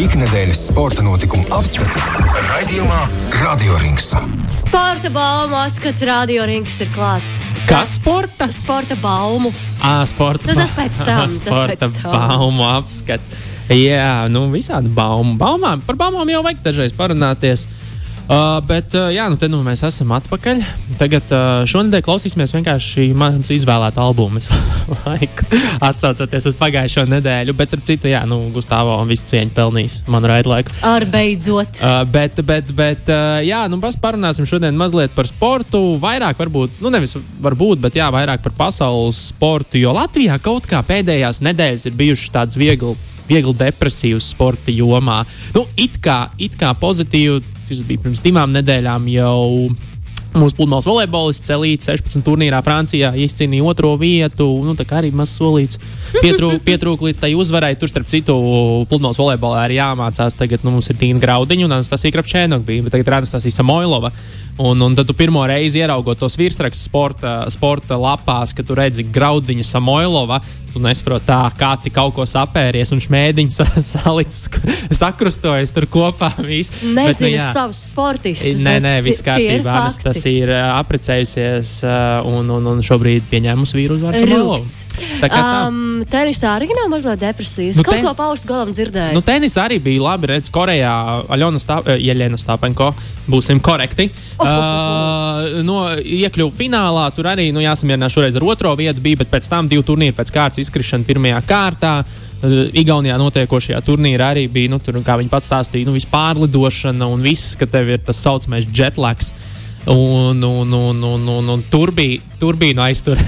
Ikdienas sporta notikumu apskati raidījumā Radio Rings. Sporta baumu atskats radio rings ir klāts. Kas sporta? Sporta baumu. À, sporta Nu, tas pēc tam, tas sporta pēc tam. baumu apskats. Jā, nu visādi baumu. Baumām, par baumām jau vajag dažreiz parunāties. Uh, bet, uh, jā, nu te nu mēs esam atpakaļ. Tagad uh, šonadēļ klausīsimies vienkārši manas izvēlētā albumu. Atcaucoties uz pagājušo nedēļu, bet, ar citu, jā, nu, Gustavs visu cieņu pelnījis manu raidlaiku. Ar beidzot. Uh, bet, bet, bet uh, jā, nu, pas parunāsim šodien mazliet par sportu. Vairāk, varbūt, nu, nevis varbūt, bet jā, vairāk par pasaules sportu. Jo Latvijā kaut kā pēdējās nedēļas ir bijušas tādas viegli, viegli depresīvas sporta jomā. Nu, it kā, it kā pozitīvi, tas bija pirms divām nedēļām jau. Mūsu pludmales volejbolists Celīts 16. turnīrā Francijā izcīnīja otro vietu. Nu, tā kā arī mazs solīts pietrūka pietrūk līdz tai uzvarai. Tur, starp citu, pludmales volejbolā arī jāmācās. Tagad nu, mums ir Tīna Graudiņa un Anastasija Kravčēnoka bija, bet tagad ir Anastasija Samoilova. Un, un tad tu pirmo reizi ieraugot tos virsrakstus sporta, sporta lapās, kad tu redzi Graudiņa Samoilova. Tu nesaproti, tā, kāds ir kaut ko sapēries un šmēdiņš salicis, sakrustojas tur kopā. Nezinu Bet, nu, jā. savus sportistus. Nē, nē, viss kārtībā. fakti. Tas ir uh, apprecējusies uh, un, un, un šobrīd pieņēmusi vīru uzvārdu Rūkts. Tā kā tā. Um, tenisā arī nav mazliet depresijas. Nu, Kaut ten- ko paustu galam dzirdēju. Nu, tenis arī bija labi. Redz, Korejā Aļona Stā, eh, Jeļena Stāpenko, būsim korekti. Uh, no, iekļuva finālā, tur arī nu, jāsamierinās šoreiz ar otro vietu, bija, bet pēc tam divu turnīru pēc kārtas izkrišana pirmajā kārtā. Uh, Igaunijā notiekošajā turnīrā arī bija, nu, tur, kā viņi pats stāstīja, nu, vispārlidošana un viss, ka tev ir tas saucamais jetlags. Un, un, un, un, un, un tur bija, tur bija no aiztur.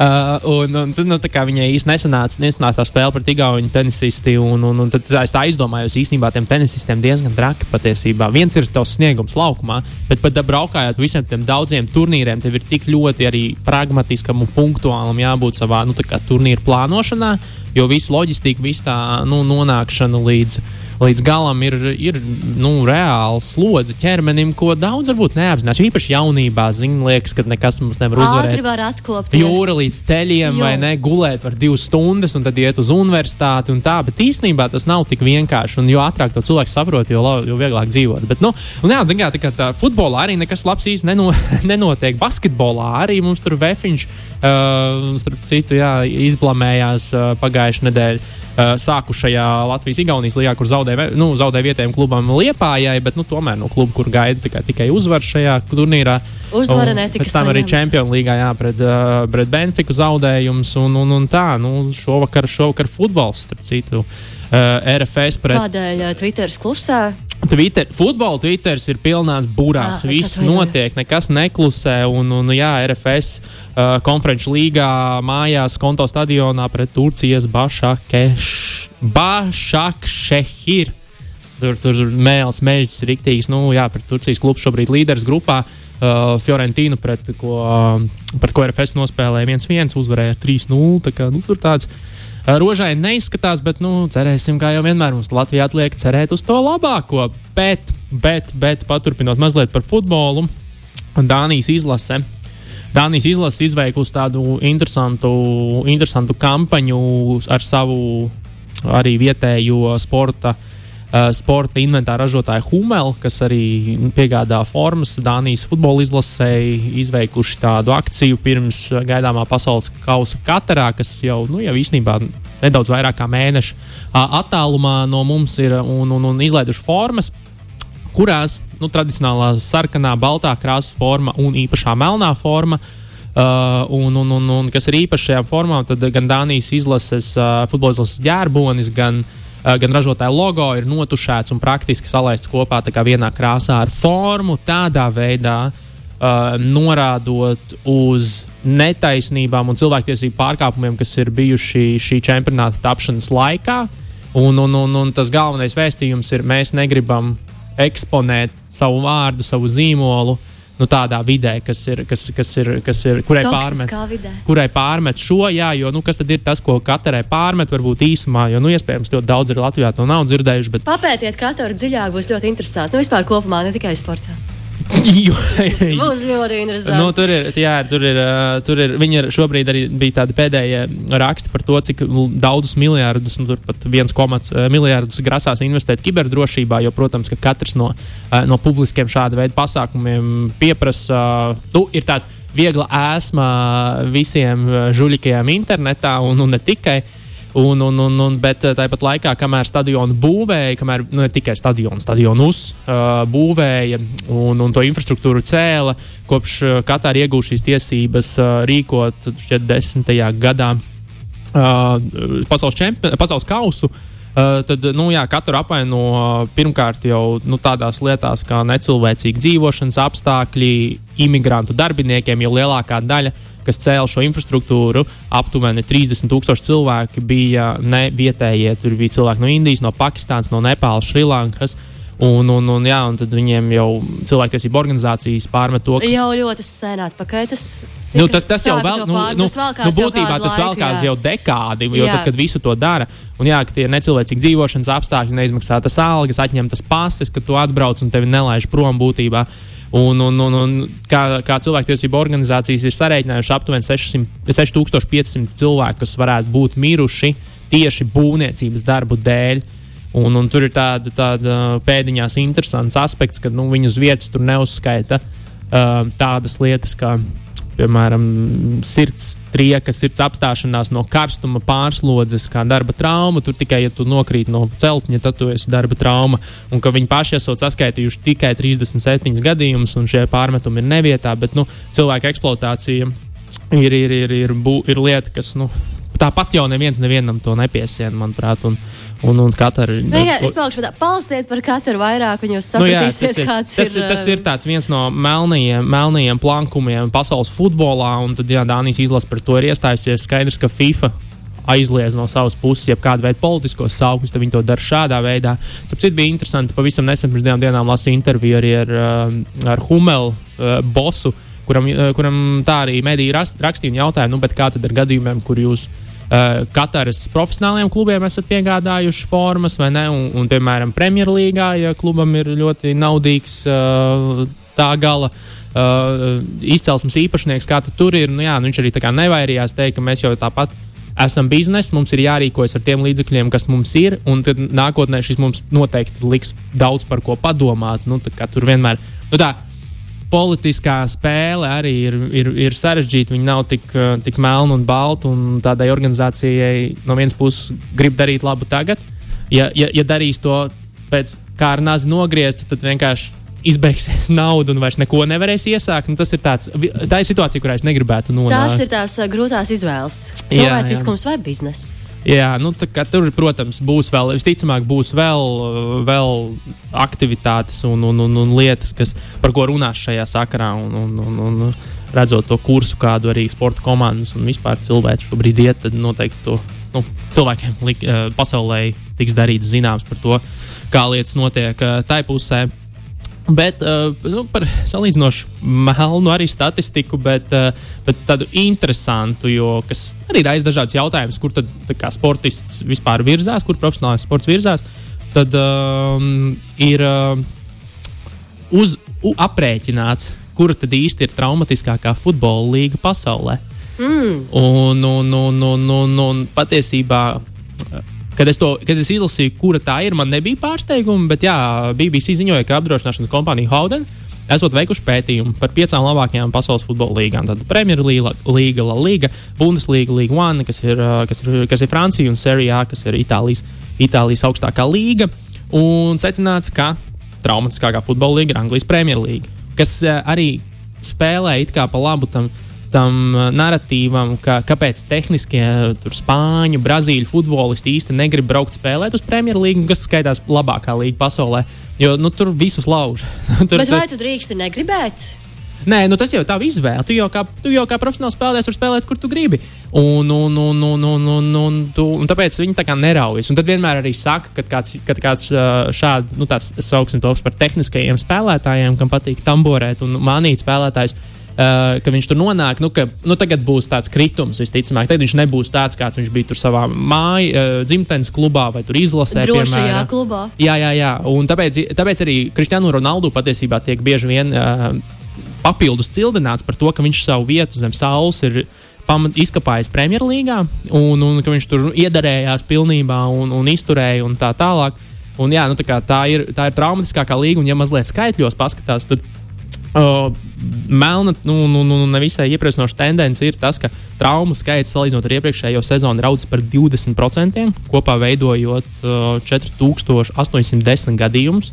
uh, un, un, nu, viņai īstenībā nesanāca, nesanāca tā spēle pret Igaunu tenisisti. Un, un, un tad es aizdomājos, īstenībā tiem tenisistiem diezgan traki patiesībā. Viens ir tavs sniegums laukumā, bet pat braukājot visiem tiem daudziem turnīriem, tev ir tik ļoti arī pragmatiskam un punktuālam jābūt savā nu, turnīra plānošanā, jo visu loģistiku, visu tā nu, nonākšanu līdz līdz galam ir, ir nu, reāli slodzi ķermenim, ko daudz varbūt neapzinās. Jo īpaši jaunībā zina, liekas, ka nekas mums nevar uzvarēt. Ātri var atkopties. Jūra līdz ceļiem, Jo. vai ne? Gulēt var divas stundas, un tad iet uz universitāti. un Tā, bet īstenībā tas nav tik vienkārši. Un jo ātrāk to cilvēks saprot, jo, la- jo vieglāk dzīvot. Bet, nu, un jā, tā kā, tā tā, futbolā arī nekas labs īsti neno, nenotiek. Basketbolā arī mums tur vefiņš, uh, starp citu, jā, izblamējās uh, pagājušajā nedēļā. Uh, sākušajā Latvijas-Igaunijas līnijā, kur zaudēja, ve- nu, zaudēja vietējiem klubam Liepājai, bet nu, tomēr no kluba, kur gaida tikai, tikai uzvaru šajā turnīrā. Uzvara netika Pēc tam arī. Champions League jā, pret, uh, pret Benfiku zaudējums. Un, un, un tā, nu, šovakar, šovakar futbols, starp citu, uh, RFS pret Kādēļ uh, Twitteris klusē? Twitter. Futbola Twitters ir pilnās burās. Ah, es Viss notiek, nekas neklusē. Un, un jā, RFS uh, konferenču līgā mājās konto stadionā pret Turcijas Bašakšehir. Tur, tur mēls, mežģis ir rīktīgs. Nu, jā, pret Turcijas klubu šobrīd līderis grupā. Uh, Fiorentīnu, pret ko, uh, pret ko RFS nospēlēja 1-1, uzvarēja 3-0. Tā kā, nu, tur tāds uh, rožaini neizskatās, bet nu, cerēsim, kā jau vienmēr mums Latvijā atliek cerēt uz to labāko. Bet, bet, bet paturpinot mazliet par futbolu, Dānijas izlase. Dānijas izlase izveikusi tādu interesantu, interesantu kampaņu ar savu arī vietējo sporta uh, sporta inventāra ražotāju Humelu, kas arī piegādā formas Dānijas futbola izlasēji, izveikuši tādu akciju pirms uh, gaidāmā pasaules kausa Katarā, kas jau, nu, jau īstenībā nedaudz vairāk kā mēneša uh, attālumā no mums ir un, un, un izlaiduši formas kurās nu, tradicionālā sarkanā, baltā krāsas forma un īpašā melnā forma. Uh, un, un, un, un kas ir īpaši šajā formā, tad gan Dānijas izlases, uh, futbola izlases ģērbonis, gan, uh, gan ražotāja logo ir notušēts un praktiski salaists kopā vienā krāsā ar formu, tādā veidā uh, norādot uz netaisnībām un cilvēktiesību pārkāpumiem, kas ir bijuši šī čempionāta tapšanas laikā. Un, un, un, un tas galvenais vēstījums ir, mēs negribam eksponēt savu vārdu, savu zīmolu. Nu, tādā vidē, kas ir, kas, kas ir, kas ir kurai pārmet, Toksiskā vidē. kurai pārmet šo, jā, jo nu, kas tad ir tas, ko katrai pārmet, varbūt īsumā, jo, nu, iespējams, ļoti daudz ir Latvijā to nav dzirdējuši, bet Papētiet katru dziļāk, būs ļoti interesanti. Nu, vispār kopumā, ne tikai sportā. Būs ļoti interesanti. Nu, tur ir, jā, tur ir, tur ir, viņi ir šobrīd arī bija tādi pēdējie raksti par to, cik daudzus miljardus, nu, tur pat viens komats miljardus grasās investēt kiberdrošībā, jo, protams, ka katrs no, no publiskiem šāda veida pasākumiem pieprasa, nu, ir tāds viegla ēsma visiem žuļikajiem internetā un, un ne tikai. Uh, Un, un, un, un, bet eh, tāpat laikā, kamēr stadionu būvēja, kamēr nu, ne tikai stadionu, stadionus uh, būvēja un, un to infrastruktūru cēla, kopš uh, Katāra iegūst šīs tiesības uh, rīkot šķiet desmitajā gadā uh, pasaules, čempi, pasaules kausu. Uh, tad, nu, jā, katru apvaino uh, pirmkārt jau nu, tādās lietās, kā necilvēcīgi dzīvošanas apstākļi, imigrantu darbiniekiem, jo lielākā daļa no kas cēla šo infrastruktūru. Aptuveni 30,000 cilvēki bija ne vietējie. Tur bija cilvēki no Indijas, no Pakistānas, no Nepālas, Šrilankas. Un, un, un, jā, un tad viņiem jau cilvēktiesību organizācijas pārmet to, ka. Jau ļoti sen atpakaļ. Tas, nu, tas, tas jau vēl, nu, nu, nu, būtībā tas vēl kāds jau dekādi, jo jā. tad, kad visu to dara, un jā, ka tie necilvēcīgi dzīvošanas apstākļi, neizmaksātas algas, atņemtas pases, ka tu atbrauc un tevi nelaiž prom būtībā. Un, un, un, un kā, kā cilvēktiesība organizācijas ir sarēķinājušas, aptuveni 600, 6500 cilvēku, kas varētu būt miruši tieši būvniecības darbu dēļ. Un, un tur ir tāda, tāda pēdiņās interesants aspekts, ka nu, viņu uz vietas tur neuzskaita uh, tādas lietas, kā piemēram, sirds trieka, sirds apstāšanās no karstuma, pārslodzes, kā darba trauma. Tur tikai, ja tu nokrīt no celtņa, tad tu esi darba trauma. Un ka viņi paši esat saskaitījuši tikai 37 gadījumus, un šie pārmetumi ir nevietā, bet nu, cilvēka eksploatācija ir, ir, ir, ir, bū, ir lieta, kas. Nu, Tāpat jau neviens nevienam to nepiesien, manuprāt. Un, un, un katra. Nu, es palikšu pat palasiet par katru vairāk, un jūs sapratīsiet, nu, jā, kāds tas ir. Tas, tas ir tāds viens no melnajiem, melnajiem plankumiem pasaules futbolā, un tad, jā, Dānijas izlase par to ir iestājusies. Skaidrs, ka FIFA aizliedz no savas puses, ja kādu veidu politiskos saukļus, tad viņi to dara šādā veidā. Tāpēc bija interesanti, pavisam nesen pirms divām dienām lasīju interviju arī ar, ar Hummelu uh, bosu, kuram, kuram tā arī mediji rakstīja un jautāja, nu, kā tad ar gadījumiem, kur jūs Kataras profesionāliem klubiem esat piegādājuši formas, vai ne? Un, un piemēram, Premjerlīgā, ja klubam ir ļoti naudīgs uh, tā gala. Uh, izcelsmes īpašnieks, kā tu tur ir, nu, jā, nu, viņš arī nevairījās teikt, ka mēs jau tāpat esam biznesa, mums ir jārīkojas ar tiem līdzekļiem, kas mums ir, un tad nākotnē šis mums noteikti liks daudz par ko padomāt. Nu, tur vienmēr nu, tā politiskā spēle arī ir, ir, ir sarežģīta. Viņa nav tik, eh, tik melna un balta. Un tādai organizācijai no vienas puses grib darīt labu tagad. Ja, ja, ja darīs to pēc kā ar nāzi nogriezt, tad vienkārši izbeigsies nauda un vairs neko nevarēs iesākt. Nu, tas ir tāds, tā ir situācija, kurā es negribētu nonākt. Tās ir tās uh, grūtās izvēles. Cilvēciskums vai biznesa. Jā, nu, tur, protams, būs vēl, visticamāk, būs vēl, vēl aktivitātes un, un, un, un lietas, kas, par ko runās šajā sakarā. Un, un, un, un, redzot to kursu, kādu arī sporta komandas un vispār cilvēks šobrīd iet, tad noteikti to nu, cilvēkiem lik, uh, pasaulē tiks darīts zināms par to, kā lietas notiek tai pusē. Bet uh, nu, par salīdzinoši melnu arī statistiku, bet, uh, bet tādu interesantu, jo, kas arī raisa dažādas jautājumus, kur tad sportists vispār virzās, kur profesionālais sports virzās. Tad um, ir uh, uz, u, aprēķināts, kura tad īsti ir traumatiskākā futbola līga pasaulē. Mm. Un, un, un, un, un, un patiesībā Kad es, to, kad es izlasīju, kura tā ir, man nebija pārsteiguma, bet jā, BBC ziņoja, ka apdrošināšanas kompānija Howden esot veikuši pētījumu par piecām labākajām pasaules futbola līgām. Tad Premjerlīga, La Liga, Bundesliga, Liga One, kas ir, kas ir, kas ir Francija un Serijā, kas ir Itālijas, Itālijas augstākā līga. Un secināts, ka traumatiskākā futbola līga ir Anglijas Premjerlīga, kas arī spēlē it kā pa labu tam tam uh, narratīvam, ka, kāpēc tehniskie tur, spāņu, brazīļu futbolisti īsti negrib braukt spēlēt uz Premjerlīgu, kas skaitās labākā līnija pasaulē. Jo nu, tur visus lauž. tur, Bet vai tu drīksti negribēt? Nē, nu tas jau ir tā izvēle. Tu jau kā, tu jau kā profesionāls spēlētājs vari spēlēt, kur tu gribi. Un, un, un, un, un, un, un, tu, un tāpēc viņi tā kā neraujas. Un tad vienmēr arī saka, ka kāds, kad kāds uh, šāds, nu, tāds sauksim tos par tehniskajiem spēlētājiem, kam patīk tamborēt un mānīt spēlētājus Uh, ka viņš tur nonāk, nu, ka nu, tagad būs tāds kritums, visticamāk. Tad viņš nebūs tāds, kāds viņš bija tur savā mājas, uh, dzimtenes klubā vai tur izlasē. Drošajā piemēram. klubā. Jā, jā, jā. Un tāpēc, tāpēc arī Kristiānu Ronaldu patiesībā tiek bieži vien uh, papildus cildināts par to, ka viņš savu vietu zem saules ir pamat, izkapājis Premjerlīgā un, un ka viņš tur iedarējās pilnībā un, un izturēja un tā tālāk. Un, jā, nu, tā, tā, ir, tā ir traumatiskākā līga, un ja mazliet skaitļos paskatās, tad Uh, melna, nu, nu, nu, nevisai iepriecinoša tendence ir tas, ka traumu skaits salīdzinot ar iepriekšējo sezonu ir audzis par 20%, kopā veidojot uh, 4810 gadījumus.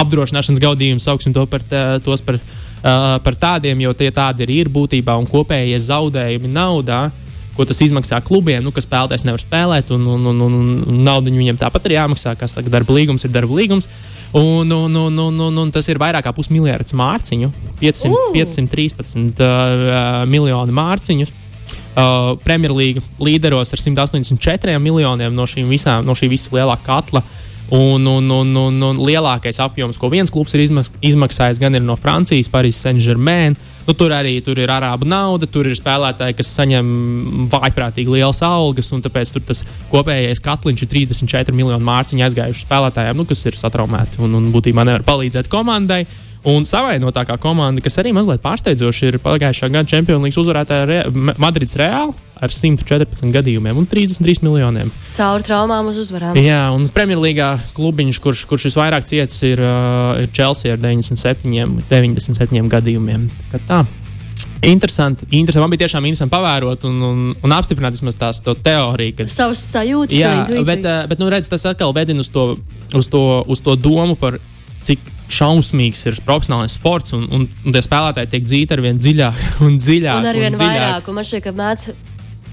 Apdrošināšanas gadījumus sauksim to par, tā, tos par, uh, par tādiem, jo tie tādi arī ir būtībā un kopējie zaudējumi naudā. Ko tas izmaksā klubiem, nu, kas spēlētājs nevar spēlēt, un, un, un, un naudu viņiem tāpat ir jāmaksā. Kā saka, darba līgums ir darba līgums. Uh, Un, un, un, un, un, un tas ir vairāk kā pusmiljards mārciņu, 500, uh. 513 uh, miljonu mārciņu. Uh, Premjerlīga līderos ar 184 miljoniem no, visām, no šī visa lielā katla. Un, un, un, un, un lielākais apjoms, ko viens klubs ir izmaksājis, gan ir no Francijas, Parīzes Saint-Germain. Nu, tur arī tur ir arābu nauda, tur ir spēlētāji, kas saņem vājprātīgi lielas algas, un tāpēc tas kopējais katliņš ir 34 miljonu mārciņu aizgājuši spēlētājiem, nu, kas ir satraumēti un, un būtībā nevar palīdzēt komandai. Un savainotākā komanda, kas arī mazliet pārsteidzoši ir pagājušā gada Champions League uzvarētāja Re Madrids Reāli ar 114 gadījumiem un 33 miljoniem. Caur traumām uz uzvarām. Jā, un Premjerlīgā klubiņš, kurš, kurš visvairāk ciets, ir, uh, ir Chelsea ar 97, 97 gadījumiem. Tā, tā. Interesanti, interesanti. Man bija tiešām interesanti pavērot un, un, un apstiprināt tās teoriju. Ka... Savas sajūtas, jā, bet, bet nu, redz, tas atkal vedina uz to, uz, to, uz to domu par cik šausmīgs ir profesionālais sports, un, un, un tie spēlētāji tiek dzīti ar vien dziļāk un dziļāk. Un ar vien vairāk, un man šķiet, ka mēdz,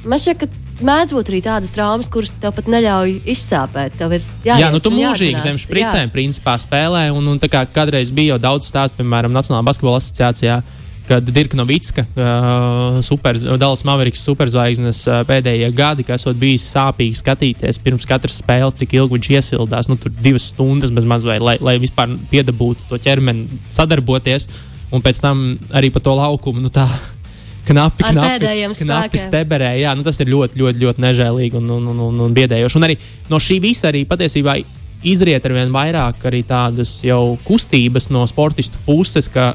man šķiet, ka mēdz būt arī tādas traumas, kuras tev pat neļauj izsāpēt. Tev ir jāiet, jā, nu tu mūžīgi zem špricēm principā spēlē, un, un tā kā kādreiz bija jau daudz stāstu, piemēram, Nacionālā basketbola asociācijā kad Dirka Novicka, uh, super, Dallas Mavericks superzvaigznes uh, pēdējie gadi, kas ir bijis sāpīgi skatīties pirms katras spēles, cik ilgi viņš iesildās, nu, tur divas stundas bez maz, vai, lai, lai vispār piedabūtu to ķermeni sadarboties, un pēc tam arī pa to laukumu. Nu, tā, Knapi, Ar knapi, knapi steberē. Jā, nu tas ir ļoti, ļoti, ļoti nežēlīgi un, un, un, un, un biedējoši. Un arī no šī visa arī patiesībā izriet ar vien vairāk arī tādas jau kustības no sportistu puses, ka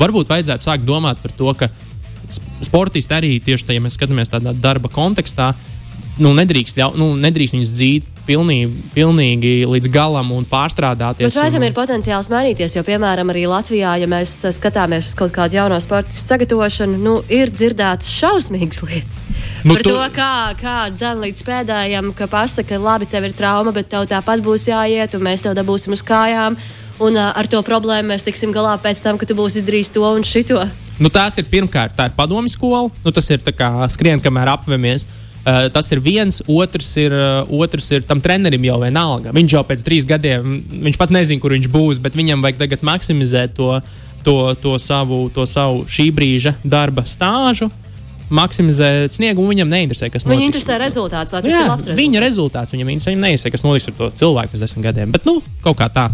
varbūt vajadzētu sākt domāt par to, ka sportisti arī tieši tajā, ja mēs skatāmies tādā darba kontekstā, nu, nedrīkst, ļau, nu, nedrīkst viņus dzīt pilnīgi, pilnīgi līdz galam un pārstrādāties. Bet vai tam un... ir potenciāls mainīties? Jo, piemēram, arī Latvijā, ja mēs skatāmies uz kaut kādu jauno sporta sagatavošanu, nu, ir dzirdētas šausmīgas lietas. Nu, Par tu... to, kā, kā dzēn līdz pēdējiem, ka pasaka, labi, tev ir trauma, bet tev tāpat būs jāiet, un mēs tev dabūsim uz kājām. Un uh, ar to problēmu mēs tiksim galā pēc tam, kad tu būsi izdarījis to un šito. Nu, tās ir pirmkārt, tā ir padomju skola. Nu, tas ir skrien, kamēr apvemies. Uh, tas ir viens, otrs ir, uh, otrs ir tam trenerim jau vienalga. Viņš jau pēc trīs gadiem, viņš pats nezina, kur viņš būs, bet viņam vajag tagad maksimizēt to, to, to, savu, to savu šī brīža darba stāžu maksimizēt sniegu, un viņam neinteresē, kas notiks. Viņam interesē rezultāts, lai tas Jā, ir labs. Rezultāts. Viņa rezultāts viņam interesē, viņam neinteresē, kas notiks ar to cilvēku pēc desmit gadiem. Bet, nu, kaut kā tā.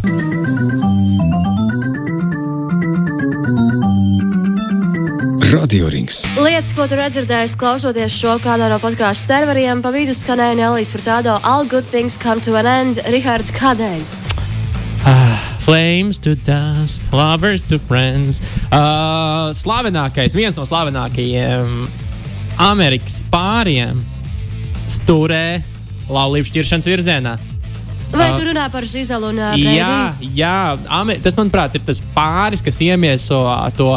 Radio rings. Lietas, ko tu redzēji, klausoties šo kādā no podkāstu serveriem, pa vidu skanēja Nelijas Furtado All Good Things Come to an End, Rihards Kādēļ. Ah, flames to dust, lovers to friends. Uh, slavenākais, viens no slavenākajiem Amerikas pāriem stūrē laulību šķiršanas virzienā. Vai tu runā par Zizelu un Brīdī? Jā, jā Amer tas, manuprāt, ir tas pāris, kas iemieso to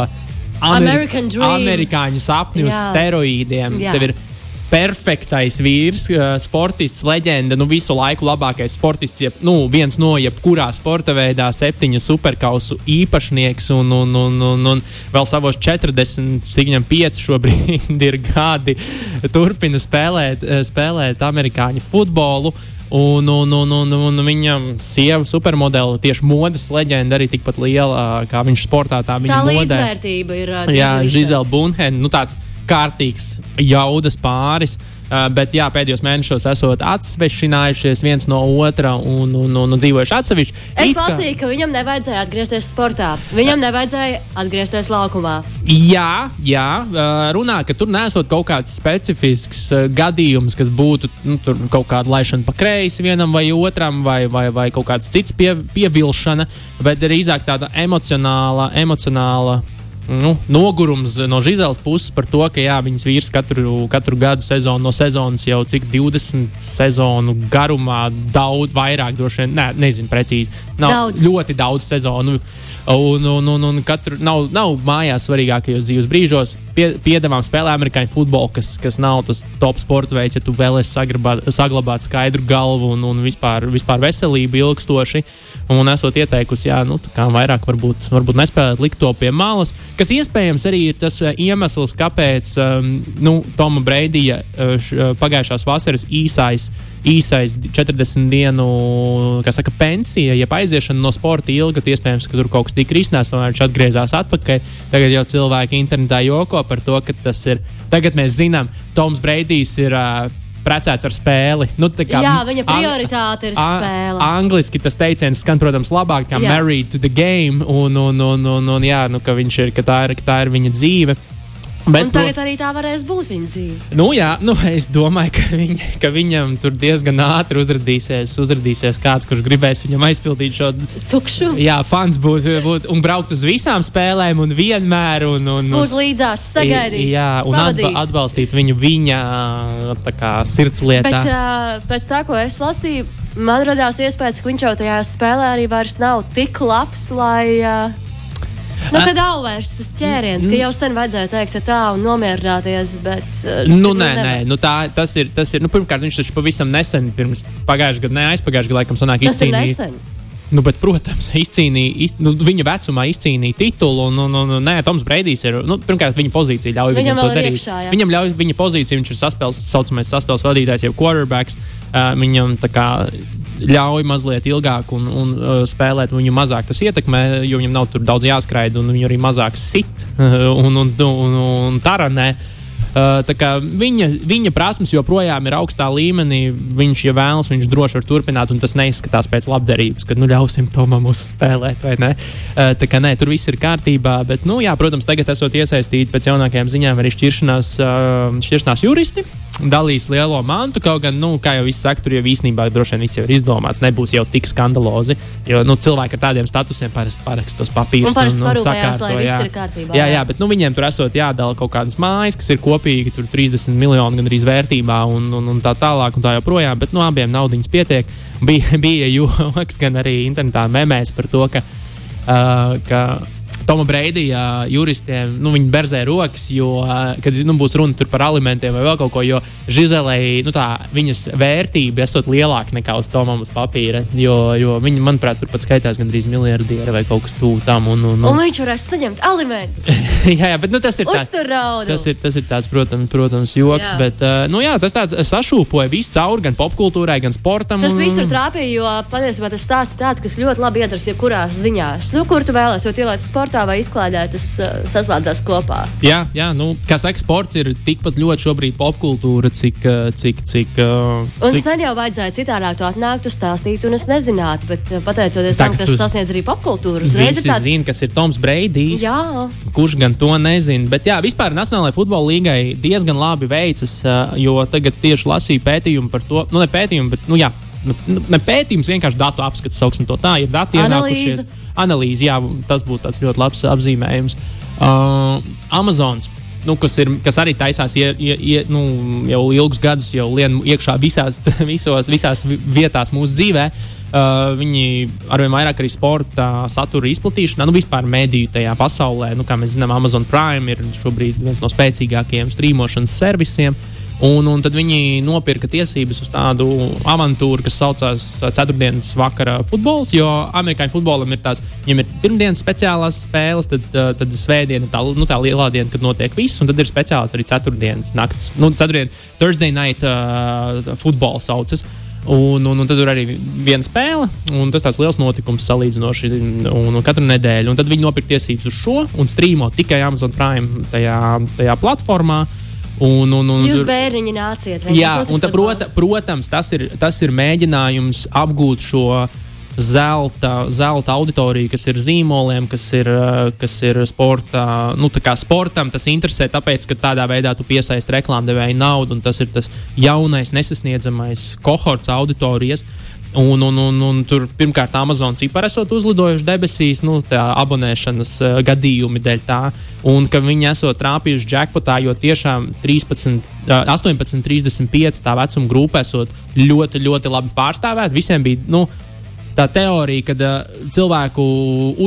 Ameri amerikāņu sapni uz steroīdiem. Jā. Tev ir perfektais vīrs, sportists, leģenda, nu visu laiku labākais sportists, jeb, nu, viens no jebkurā sporta veidā, septiņu superkausu īpašnieks un, un, un, un, un vēl savos 40, viņam 5 šobrīd ir gadi, turpina spēlēt, spēlēt amerikāņu futbolu. Un, un, un, un, un viņam sieva supermodeli, tieši modes leģenda, arī tikpat liela kā viņš sportā. Tā, tā līdzvērtība ir. Jā, Žizela Bunhena. Nu, tāds kārtīgs jaudas pāris. Uh, bet jā, pēdējos mēnešos esot atsvešinājušies viens no otra un, un, un, un dzīvojuši atsevišķi. Es lasīju, ka viņam nevajadzēja atgriezties sportā. Viņam nevajadzēja atgriezties laukumā. Jā, jā runā, ka tur nesot kaut kāds specifisks gadījums, kas būtu nu, kaut kāda laišana pa kreisi vienam vai otram, vai, vai, vai kaut kāds cits pie, pievilšana, bet drīzāk tāda emocionāla, emocionāla nu, nogurums no Žizeles puses par to, ka jā, viņas vīrs katru, katru gadu sezonu no sezonas jau cik 20 sezonu garumā daudz vairāk, droši vien, ne, nezinu precīzi. Nav daudz. ļoti daudz sezonu. Un, un, un, un katru nav, nav mājās svarīgākajos dzīves brīžos. Pie, piedāvām spēlē amerikāņu futbolu, kas, kas nav tas top sporta veids, ja tu vēlēsies saglabāt, saglabāt skaidru galvu un, un vispār, vispār veselību ilgstoši. Un esot ieteikusi, jā, nu, kā vairāk varbūt, varbūt nespēlēt likt to pie malas, kas iespējams arī ir tas uh, iemesls, kāpēc um, nu, Toma Breidija uh, pagājušās vasaras īsais īsais 40 dienu saka, pensija, ja aiziešana no sporta ilga, iespējams, ka tur kaut kas tika risināts, un viņš atgriezās atpakaļ. Tagad jau cilvēki internetā joko par to, ka tas ir. Tagad mēs zinām, Toms Breidijs ir. Uh, precēts ar spēli. Nu, kā, jā, viņa prioritāte ir spēle. Angliski tas teiciens skan, protams, labāk kā jā. married to the game, un, un, un, un, un jā, nu, ka, ir, ka, tā ir, ka tā ir viņa dzīve. Bet, un tagad arī tā varēs būt viņa dzīve. Nu, jā, nu, es domāju, ka, viņ, ka viņam tur diezgan ātri uzrādīsies, uzrādīsies kāds, kurš gribēs viņam aizpildīt šo tukšu. Jā, fans būt, būt un braukt uz visām spēlēm un vienmēr. Un, un, būt līdzās, sagaidīt. Jā, un atba, atbalstīt viņu viņa kā, sirdslietā. Bet uh, pēc tā, ko es lasīju, man radās iespējas, ka viņš jau tajā spēlē arī vairs nav tik labs, lai. Uh, Nu, kad vairs tas ķēriens, ka jau sen vajadzēja teikt tā un nomierināties, bet. Uh, nu, nē, nē, nu tā, tas ir, tas ir, nu, pirmkārt, viņš taču pavisam nesen, pirms pagājušā gada, ne aizpagājušā gada, laikam, sanāk izcīnīt. Nu, bet, protams, izcīnīja, iz, nu, viņa vecumā izcīnīja titulu. Un, un, un, un, nē, Toms Breidijs ir. Nu, pirmkārt, viņa pozīcija ļauj viņam, viņam to darīt. Iekšā, jā. viņam ļauj viņa pozīcija, viņš ir saspēles, saucamais saspēles vadītājs, jeb quarterbacks. Uh, viņam tā kā ļauj mazliet ilgāk un, un uh, spēlēt, viņu mazāk tas ietekmē, jo viņam nav tur daudz jāskraida un viņu arī mazāk sit uh, un, un, un, un taranē. Uh, viņa, viņa prasmes joprojām ir augstā līmenī. Viņš, ja vēlas, viņš droši var turpināt, un tas neizskatās pēc labdarības, kad nu, ļausim Tomam uzspēlēt. Uh, tā kā nē, tur viss ir kārtībā. Bet, nu, jā, protams, tagad esot iesaistīti pēc jaunākajām ziņām arī šķiršanās, uh, šķiršanās juristi dalīs lielo mantu. Kaut gan, nu, kā jau viss saka, tur jau īstenībā droši vien viss jau ir izdomāts. Nebūs jau tik skandalozi. Jo nu, cilvēki ar tādiem statusiem parasti paraksta tos papīrus. Un, un, un sakārto, jā. Jā, jā, bet nu, viņiem tur esot jādala kaut kādas mājas, kas ir kopīgi, tur 30 miljoni gandrīz vērtībā un, un, un tā tālāk un tā joprojām. Bet nu, abiem naudiņas pietiek. Bija, bija joks gan arī internetā memēs par to, ka, uh, ka Toma Breidija juristiem, nu, viņi berzē rokas, jo, kad nu, būs runa par alimentiem vai vēl kaut ko, jo Žizelei, nu, tā viņas vērtība esot lielāka nekā uz Tomam uz papīra, jo, jo viņi, manuprāt, tur pat skaitās gandrīz miljardieri vai kaut kas tūl tam. Un, un, un... un viņš varēs saņemt alimentus. jā, jā, bet nu, tas ir tāds, tas ir, tas ir tāds, protams, protams joks, jā. bet, uh, nu, jā, tas tāds sašūpoja visu cauri, gan popkultūrai, gan sportam. Tas un... visur trāpīja, jo patiesībā tas stāsts tāds, kas ļoti labi iedars jebkurās ziņās. Nu, kur tu vēlēsies, ielaic sportā sportā vai izklaidē tas uh, saslēdzās kopā. Jā, jā nu, kā saka, sports ir tikpat ļoti šobrīd popkultūra, cik. Uh, cik, cik uh, un cik... sen jau vajadzēja citādāk to atnākt, stāstīt, un es nezinātu, bet pateicoties tam, kas tu... sasniedz arī popkultūru, uzreiz ir tāds... zina, kas ir Toms Breidijs. Jā. Kurš gan to nezina. Bet jā, vispār Nacionālajai futbola līgai diezgan labi veicas, uh, jo tagad tieši lasīju pētījumu par to, nu ne pētījumu, bet nu, jā, nu, ne pētījums, vienkārši datu apskats, sauksim to tā, ir dati ienākušies analīzi, jā, tas būtu ļoti labs apzīmējums. Uh, Amazons. Nu, kas, ir, kas arī taisās ie, ie, ie, nu, jau ilgus gadus, jau lien iekšā visās, visos, visās vietās mūsu dzīvē. Uh, viņi arvien vairāk arī sporta satura izplatīšanā, nu, vispār mediju tajā pasaulē. Nu, kā mēs zinām, Amazon Prime ir šobrīd viens no spēcīgākajiem strīmošanas servisiem. Uh, Un, un tad viņi nopirka tiesības uz tādu avantūru, kas saucās Ceturtdienas vakara futbols. Jo amerikāņu futbolam ir tās, viņiem ir pirmdienas speciālās spēles, tad, tad svētdiena, tā, nu, tā lielā diena, kad notiek viss, un tad ir speciāls arī ceturtdienas nakts, nu, ceturtdienas, Thursday night uh, futbols saucas. Un, un, un tad ir arī viena spēle, un tas tāds liels notikums salīdzinoši un, un katru nedēļu. Un tad viņi nopirka tiesības uz šo un strīmo tikai Amazon Prime tajā, tajā platformā. Uh, Un, un, un, Jūs bērniņi nāciet. Jā, un ta, prota, protams, tas ir, tas ir mēģinājums apgūt šo zelta, zelta auditoriju, kas ir zīmoliem, kas ir, kas ir sporta, nu, sportam. Tas interesē, tāpēc, ka tādā veidā tu piesaisti reklāmdevēju naudu, un tas ir tas jaunais, nesasniedzamais kohorts auditorijas. Un, un, un, un tur pirmkārt Amazon cipari esot uzlidojuši debesīs, nu, tā abonēšanas uh, gadījumi dēļ tā, un ka viņi esot trāpījuši jackpotā, jo tiešām 13, uh, 18, 35 tā vecuma grupa esot ļoti, ļoti labi pārstāvēta. Visiem bija, nu, tā teorija, ka uh, cilvēku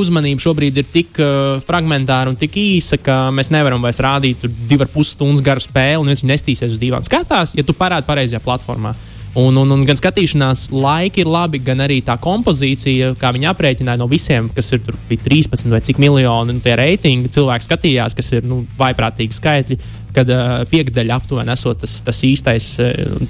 uzmanība šobrīd ir tik uh, fragmentāra un tik īsa, ka mēs nevaram vairs rādīt divas pusstundas garu spēli, un viņi nestīsies uz divām skatās, ja tu parādi pareizajā platformā. Un, un, un gan skatīšanās laiki ir labi, gan arī tā kompozīcija, kā viņi aprēķināja no visiem, kas ir 13 vai cik miljoni nu, reitingi. Cilvēki skatījās, kas ir nu, vaiprātīgi skaitļi, kad uh, piekdaļa aptuveni esot tas, tas īstais,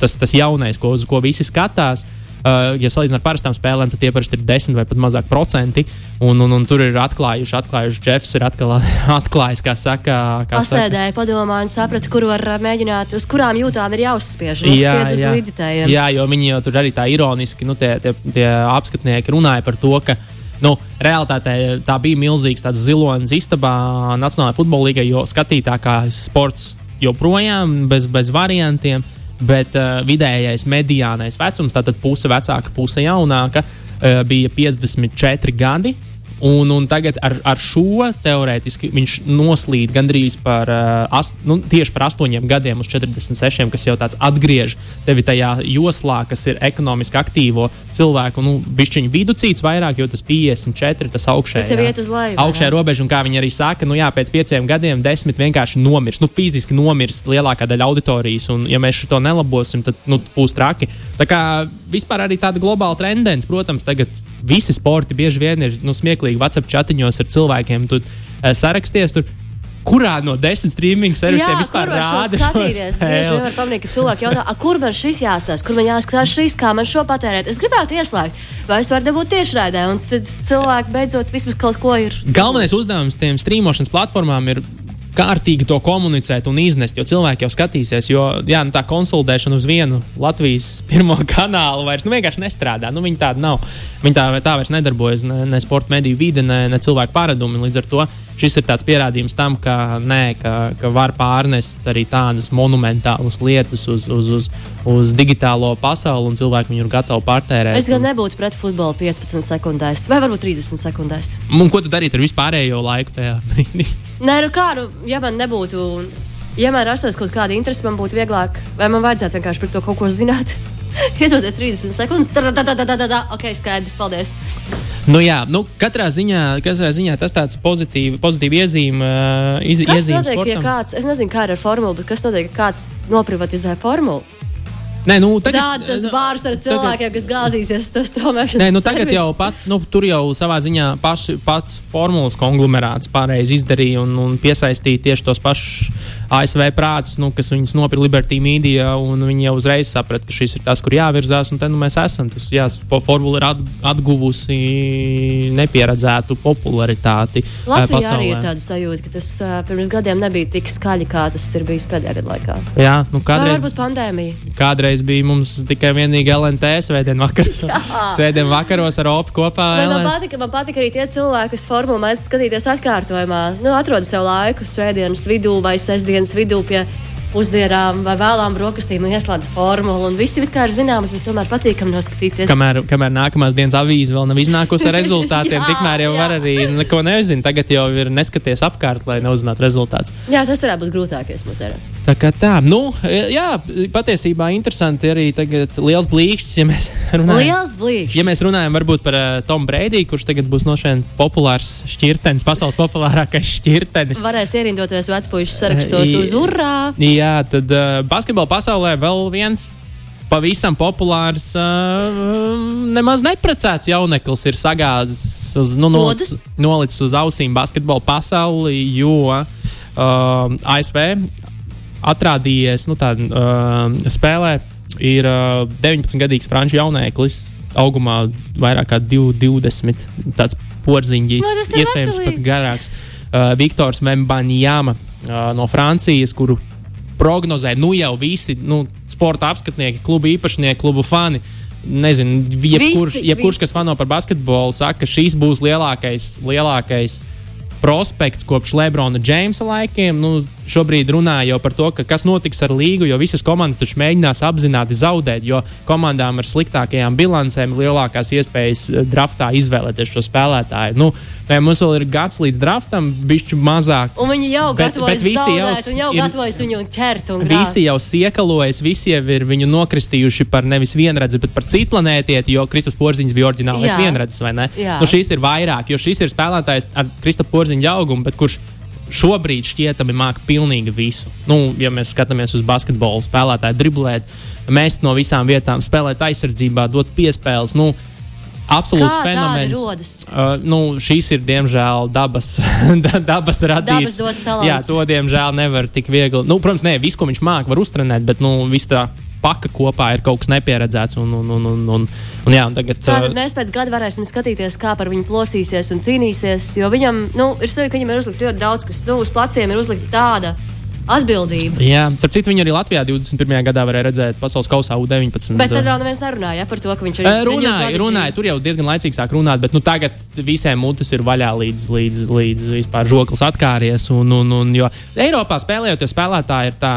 tas, tas jaunais, ko, uz ko visi skatās. Uh, ja salīdzinām ar parastām spēlēm, tad tie parasti ir 10 vai pat mazāk procenti. Un, un, un tur ir atklājuši, atklājuši Jeffs ir atkal, atklājis, kā saka. Kā Pasēdēja, padomāja un saprata, kur var mēģināt, uz kurām jūtām ir jāuzspiež. Jā, jā. jā, jo viņi jau tur arī tā ironiski, nu, tie, tie, tie apskatnieki runāja par to, ka nu, realitātē tā bija milzīgs zilonis istabā Nacionālajā futbola līgā, jo skatītākais sports joprojām bez, bez variantiem bet uh, vidējais mediānais vecums, tātad puse vecāka, puse jaunāka, uh, bija 54 gadi. Un, un tagad ar, ar šo teorētiski viņš noslīd gandrīz par, uh, ast, nu, tieši par 8 gadiem uz 46, kas jau tāds atgriež tevi tajā joslā, kas ir ekonomiski aktīvo cilvēku, nu, bišķiņu viducīts vairāk, jo tas 54, tas augšējā. Tas jau iet uz leju. Augšējā robeža, un kā viņi arī saka, nu jā, pēc pieciem gadiem desmit vienkārši nomirs, nu, fiziski nomirs lielākā daļa auditorijas, un ja mēs šo nelabosim, tad, nu, būs traki. Tā kā vispār arī tāda globāla tendence, protams, tagad visi sporti bieži vien ir nu, smieklīgi WhatsApp chatiņos ar cilvēkiem. Tu uh, saraksties tur. Kurā no desmit streaming servisiem Jā, vispār rāda šo spēli? Var pamanīt, ka cilvēki jautā, kur man šis jāstāsta, kur man jāskatās šis, kā man šo patērēt. Es gribētu ieslēgt, vai es varu dabūt tiešraidē, un tad cilvēki beidzot vismaz kaut ko ir. Galvenais uzdevums tiem streamošanas platformām ir kārtīgi to komunicēt un iznest, jo cilvēki jau skatīsies. Jo jā, nu, tā konsolidēšana uz vienu Latvijas pirmo kanālu vairs nu, vienkārši nestrādā. Nu, viņi tāda nav. Viņi tā, tā vairs nedarbojas ne, ne sporta mediju vide, ne, ne cilvēku paradumi. Līdz ar to šis ir tāds pierādījums tam, ka, nē, ka, ka var pārnest arī tādas monumentālas lietas uz, uz, uz, uz digitālo pasauli, un cilvēki viņu ir gatavi pārtērēt. Es gan nebūtu pret futbolu 15 sekundēs, vai varbūt 30 sekundēs. Un ko tu darītu ar vispārējo laiku tajā brīdī? Nē, nu kā, nu, ja man nebūtu. Ja man rastos kaut kāda interese, man būtu vieglāk, vai man vajadzētu vienkārši par to kaut ko zināt. Iedodiet 30 sekundes, tad tā, tā, tā, tā, tā, ok, skaidrs, paldies. Nu, jā, nu, katrā, ziņā, katrā ziņā tas tāds pozitīvs pozitīv iezīme. Uh, iz, kas notiek, ja kāds, es nezinu, kā ar formulu, bet kas notiek, ja kāds noprivatizē formulu? Nē, nu, tagad, tā, tas bārs ar cilvēkiem, tagad, kas gāzīsies uz straumēšanas. Nē, nu, tagad servis. jau pats, nu, tur jau savā ziņā paši, pats formulas konglomerāts pareizi izdarīja un, un piesaistīja tieši tos pašus ASV prātus, nu, kas viņus nopirka Liberty Media, un viņi jau uzreiz saprata, ka šis ir tas, kur jāvirzās, un te nu, mēs esam. Tas, jā, formula ir at, atguvusi nepieredzētu popularitāti. Latvijā pasaulē. arī ir tāda sajūta, ka tas uh, pirms gadiem nebija tik skaļi, kā tas ir bijis pēdējā gada laikā. Jā, nu, kādreiz, varbūt pandēmija. Kādreiz bija mums tikai vienīgi LNT svētdien vakaros. svētdien vakaros ar OPU kopā. Man patika, man patika arī tie cilvēki, kas formulu mēdz skatīties atkārtojumā. Nu, atrod sev laiku svētdienas vidū vai sestdienas vidū pie pusdienām vai vēlām brokastīm un ieslēdz formulu. Visi ir zināms, bet tomēr patīkami noskatīties. Kamēr, kamēr nākamās dienas avīze vēl nav iznākusi ar rezultātiem, jā, tikmēr jau jā. var arī neko nezināt. Tagad jau ir neskaties apkārt, lai neuzzinātu rezultātus. Jā, tas varētu būt grūtākais mūsdienās. Tā kā tā, nu, jā, patiesībā interesanti arī tagad liels blīkšķis, ja mēs runājam. Liels blīkšķis. Ja mēs runājam varbūt par uh, Tomu Breidiju, kurš tagad būs no šiem populārs šķirtenis, pasaules populārākais šķirtenis. Varēs ierindoties vecpuļu sarakstos uz urā. Jā, jā, tad uh, basketbola pasaulē vēl viens pavisam populārs, uh, nemaz neprecēts jauneklis ir sagāzis, uz, nu, nolicis, nolicis uz ausīm basketbola pasauli, jo uh, ASV atrādījies nu, tādā uh, spēlē. Ir uh, 19-gadīgs franču jauneklis, augumā vairāk kā 20, tāds porziņģīts, no, nu, iespējams veselīgi. pat garāks. Uh, Viktors Membanjāma uh, no Francijas, kuru prognozē, nu jau visi nu, sporta apskatnieki, klubu īpašnieki, klubu fani. Nezinu, jebkurš, Visi, jebkurš visi. kas fano par basketbolu, saka, ka šis būs lielākais, lielākais prospekts kopš Lebrona Džeimsa laikiem. Nu, šobrīd runā jau par to, ka kas notiks ar līgu, jo visas komandas taču mēģinās apzināti zaudēt, jo komandām ar sliktākajām bilancēm ir lielākās iespējas eh, draftā izvēlēties šo spēlētāju. Nu, mums vēl ir gads līdz draftam, bišķi mazāk. Un viņi jau gatavojas jau zaudēt, un jau ir- gatavojas viņu ķert. Visi jau siekalojas, visi jau ir viņu nokristījuši par nevis vienradzi, bet par citu planētieti, jo Kristaps Porziņš bija oriģinālais Jā. vienradzis, vai ne? Jā. Nu, šis ir vairāk, jo šis ir spēlētājs ar Kristapu Porziņa augumu, bet kurš šobrīd šķietami māca pilnīgi visu. Nu, ja mēs skatāmies uz basketbolu spēlētāju, driblēt, mest no visām vietām, spēlēt aizsardzībā, dot piespēles. Nu, Absolūts Kā fenomens. Uh, nu, šīs ir diemžēl dabas, da- dabas radīts. Dabas. Jā, to diemžēl nevar tik viegli. Nu, protams, ne visu, ko viņš māca, var uztrenēt, bet nu, viss tā paka kopā ir kaut kas nepieredzēts. Un, un, un, un, un, un, jā, un tagad, Tātad mēs pēc gada varēsim skatīties, kā par viņu plosīsies un cīnīsies. Jo viņam nu, ir sevi, ka viņam ir uzlikts ļoti daudz, kas nu, uz pleciem ir uzlikta tāda atbildība. Jā, starp citu, viņu arī Latvijā 21. gadā varēja redzēt pasaules kausā U-19. Bet tad vēl neviens nerunāja par to, ka viņš ir Runāja, runāja, tur jau diezgan laicīgi sāk runāt, bet nu, tagad visiem mutes ir vaļā līdz, līdz, līdz vispār žoklis atkāries. Un, un, un, jo Eiropā spēlējot, spēlētāji ir tā.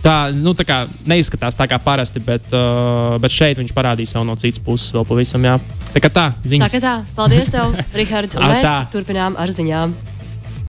Tā, nu, tā kā neizskatās tā kā parasti, bet, uh, bet šeit viņš parādīja sev no citas puses vēl pavisam. Jā. Tā kā tā, Tā ziņas. kā tā, paldies tev, Rihards. Mēs tā. turpinām ar ziņām.